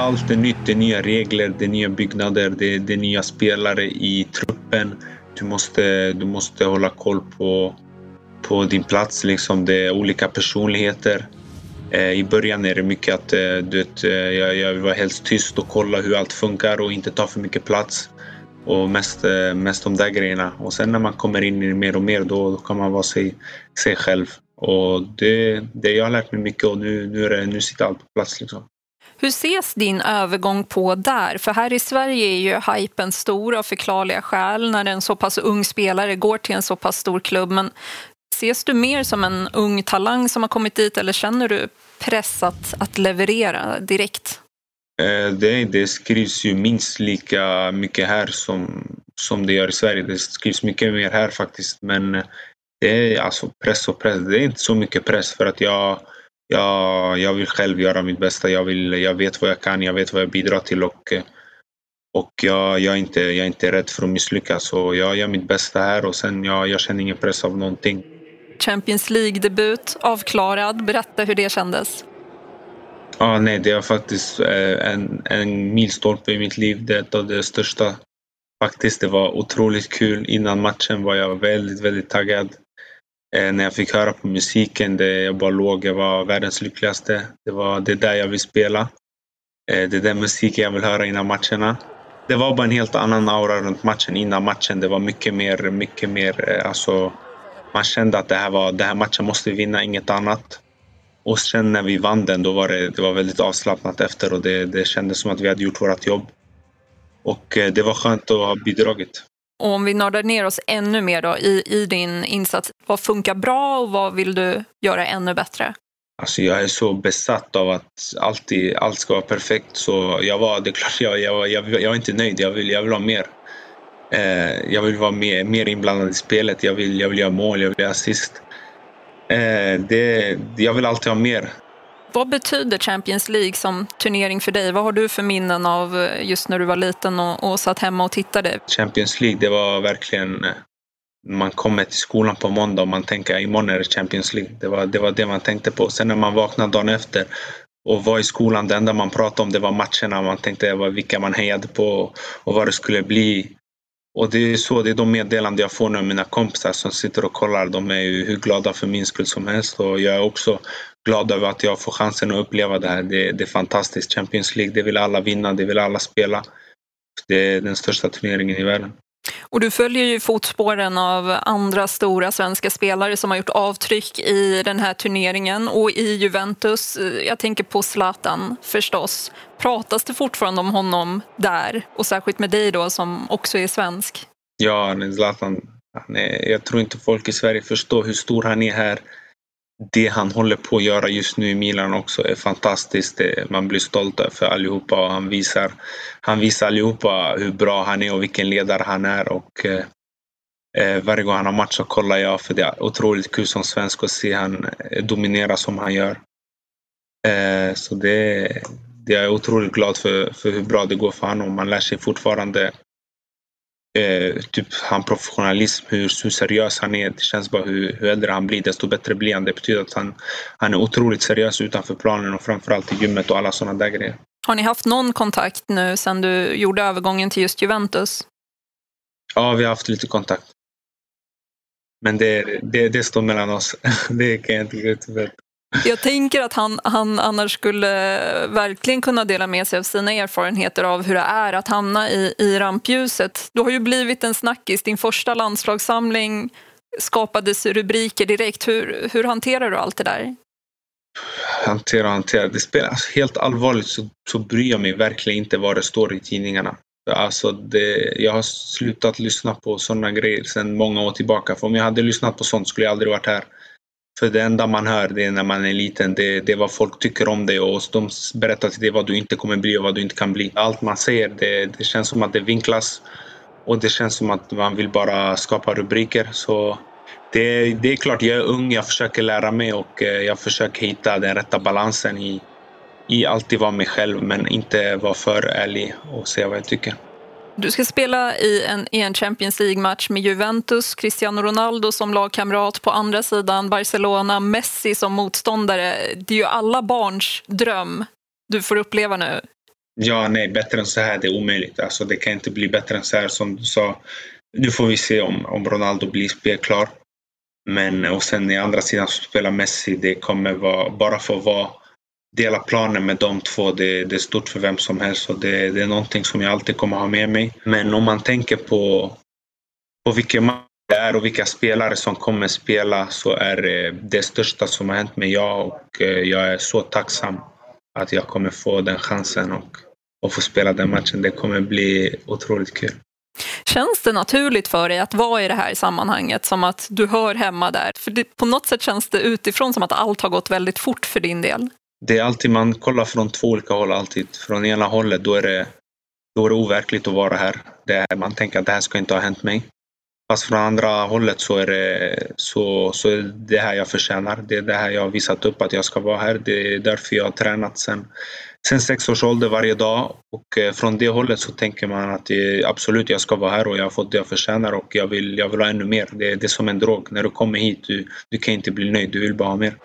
allt är nytt. Det är nya regler, det är nya byggnader, det är, det är nya spelare i truppen. Du måste, du måste hålla koll på, på din plats. Liksom. Det är olika personligheter. Eh, I början är det mycket att eh, du vet, eh, jag, jag vill vara helst tyst och kolla hur allt funkar och inte ta för mycket plats. Och mest, eh, mest de där grejerna. Och sen när man kommer in i det mer och mer då, då kan man vara sig, sig själv. Och det, det jag har lärt mig mycket och nu, nu, är det, nu sitter allt på plats. Liksom. Hur ses din övergång på där? För här i Sverige är ju hypen stor av förklarliga skäl när en så pass ung spelare går till en så pass stor klubb. Men ses du mer som en ung talang som har kommit dit eller känner du press att, att leverera direkt? Eh, det, det skrivs ju minst lika mycket här som, som det gör i Sverige. Det skrivs mycket mer här faktiskt. Men eh, det är alltså press och press. Det är inte så mycket press för att jag, jag, jag vill själv göra mitt bästa. Jag, vill, jag vet vad jag kan, jag vet vad jag bidrar till och, och jag, jag, är inte, jag är inte rädd för att misslyckas. Så jag gör mitt bästa här och sen jag, jag känner ingen press av någonting. Champions League-debut avklarad. Berätta hur det kändes. Ja, nej, det är faktiskt eh, en, en milstolpe i mitt liv. Det är ett av de största. Faktiskt, det var otroligt kul. Innan matchen var jag väldigt, väldigt taggad. Eh, när jag fick höra på musiken, det jag bara låg, jag var världens lyckligaste. Det var det där jag vill spela. Eh, det är den musiken jag vill höra innan matcherna. Det var bara en helt annan aura runt matchen innan matchen. Det var mycket mer, mycket mer, eh, alltså man kände att det här, var, den här matchen måste vi vinna, inget annat. Och sen när vi vann den, då var det, det var väldigt avslappnat efter och det, det kändes som att vi hade gjort vårt jobb. Och det var skönt att ha bidragit. Och om vi nördar ner oss ännu mer då, i, i din insats, vad funkar bra och vad vill du göra ännu bättre? Alltså jag är så besatt av att alltid, allt ska vara perfekt. Så jag var, det är klart, jag, jag, jag, jag var inte nöjd. Jag vill, jag vill ha mer. Eh, jag vill vara mer, mer inblandad i spelet. Jag vill, jag vill göra mål, jag vill göra assist. Eh, det, jag vill alltid ha mer. Vad betyder Champions League som turnering för dig? Vad har du för minnen av eh, just när du var liten och, och satt hemma och tittade? Champions League, det var verkligen... Eh, man kommer till skolan på måndag och man tänker imorgon är det Champions League. Det var, det var det man tänkte på. Sen när man vaknade dagen efter och var i skolan, det enda man pratade om det var matcherna. Man tänkte vilka man hejade på och vad det skulle bli. Och det är så, det är de meddelanden jag får nu av mina kompisar som sitter och kollar. De är ju hur glada för min skull som helst och jag är också glad över att jag får chansen att uppleva det här. Det, det är fantastiskt. Champions League, det vill alla vinna, det vill alla spela. Det är den största turneringen i världen. Och du följer ju fotspåren av andra stora svenska spelare som har gjort avtryck i den här turneringen och i Juventus. Jag tänker på Zlatan förstås. Pratas det fortfarande om honom där och särskilt med dig då som också är svensk? Ja, Zlatan, han är, jag tror inte folk i Sverige förstår hur stor han är här det han håller på att göra just nu i Milan också är fantastiskt. Man blir stolt för allihopa och han visar, han visar allihopa hur bra han är och vilken ledare han är. Och, eh, eh varje gång han har match så kollar jag för det är otroligt kul som svensk att se han eh, dominera som han gör. Eh, så det, det är jag otroligt glad för, för hur bra det går för honom. Man lär sig fortfarande eh, typ han professionalism, hur, hur seriös han är. Det känns bara hur, hur äldre han blir desto bättre blir han. Det betyder att han, han är otroligt seriös utanför planen och framförallt i gymmet och alla sådana där grejer. Har ni haft någon kontakt nu sedan du gjorde övergången till just Juventus? Ja, vi har haft lite kontakt. Men det, det, det står mellan oss. det kan jag inte gå ut jag tänker att han, han annars skulle verkligen kunna dela med sig av sina erfarenheter av hur det är att hamna i, i rampljuset. Du har ju blivit en snackis. Din första landslagssamling skapades rubriker direkt. Hur, hur hanterar du allt det där? Hantera och hantera. Det spelar, alltså, helt allvarligt så, så bryr jag mig verkligen inte vad det står i tidningarna. Alltså det, jag har slutat lyssna på sådana grejer sedan många år tillbaka. För om jag hade lyssnat på sånt skulle jag aldrig varit här. För det enda man hör det när man är liten, det, det är vad folk tycker om dig och de berättar till dig vad du inte kommer bli och vad du inte kan bli. Allt man säger, det, det känns som att det vinklas och det känns som att man vill bara skapa rubriker. Så det, det är klart, jag är ung, jag försöker lära mig och eh, jag försöker hitta den rätta balansen i, i alltid vara mig själv men inte vara för ärlig och säga vad jag tycker. Du ska spela i en, i en Champions League-match med Juventus, Cristiano Ronaldo som lagkamrat på andra sidan, Barcelona, Messi som motståndare. Det är ju alla barns dröm du får uppleva nu. Ja, nej, bättre än så här det är omöjligt. Alltså, det kan inte bli bättre än så här som du sa. Nu får vi se om, om Ronaldo blir spelklar. Men och sen i andra sidan så spelar Messi. Det kommer vara, bara få vara dela planen med de två, det, det är stort för vem som helst. Och det, det är någonting som jag alltid kommer ha med mig. Men om man tänker på, på vilken match det är och vilka spelare som kommer spela så är det det största som har hänt mig. Jag och eh, jag är så tacksam att jag kommer få den chansen och, och få spela den matchen. Det kommer bli otroligt kul. Känns det naturligt för dig att vara i det här sammanhanget, som att du hör hemma där? För det, på något sätt känns det utifrån som att allt har gått väldigt fort för din del. Det är alltid, man kollar från två olika håll alltid. Från ena hållet då är det, då är det overkligt att vara här. Det är, man tänker att det här ska inte ha hänt mig. Fast från andra hållet så är det så, så är det här jag förtjänar. Det är det här jag har visat upp att jag ska vara här. Det är därför jag har tränat sen, sen sex års ålder varje dag. Och eh, från det hållet så tänker man att det, absolut, jag ska vara här och jag har fått det jag förtjänar och jag vill, jag vill ha ännu mer. Det, det är som en drog. När du kommer hit, du, du kan inte bli nöjd. Du vill bara ha mer.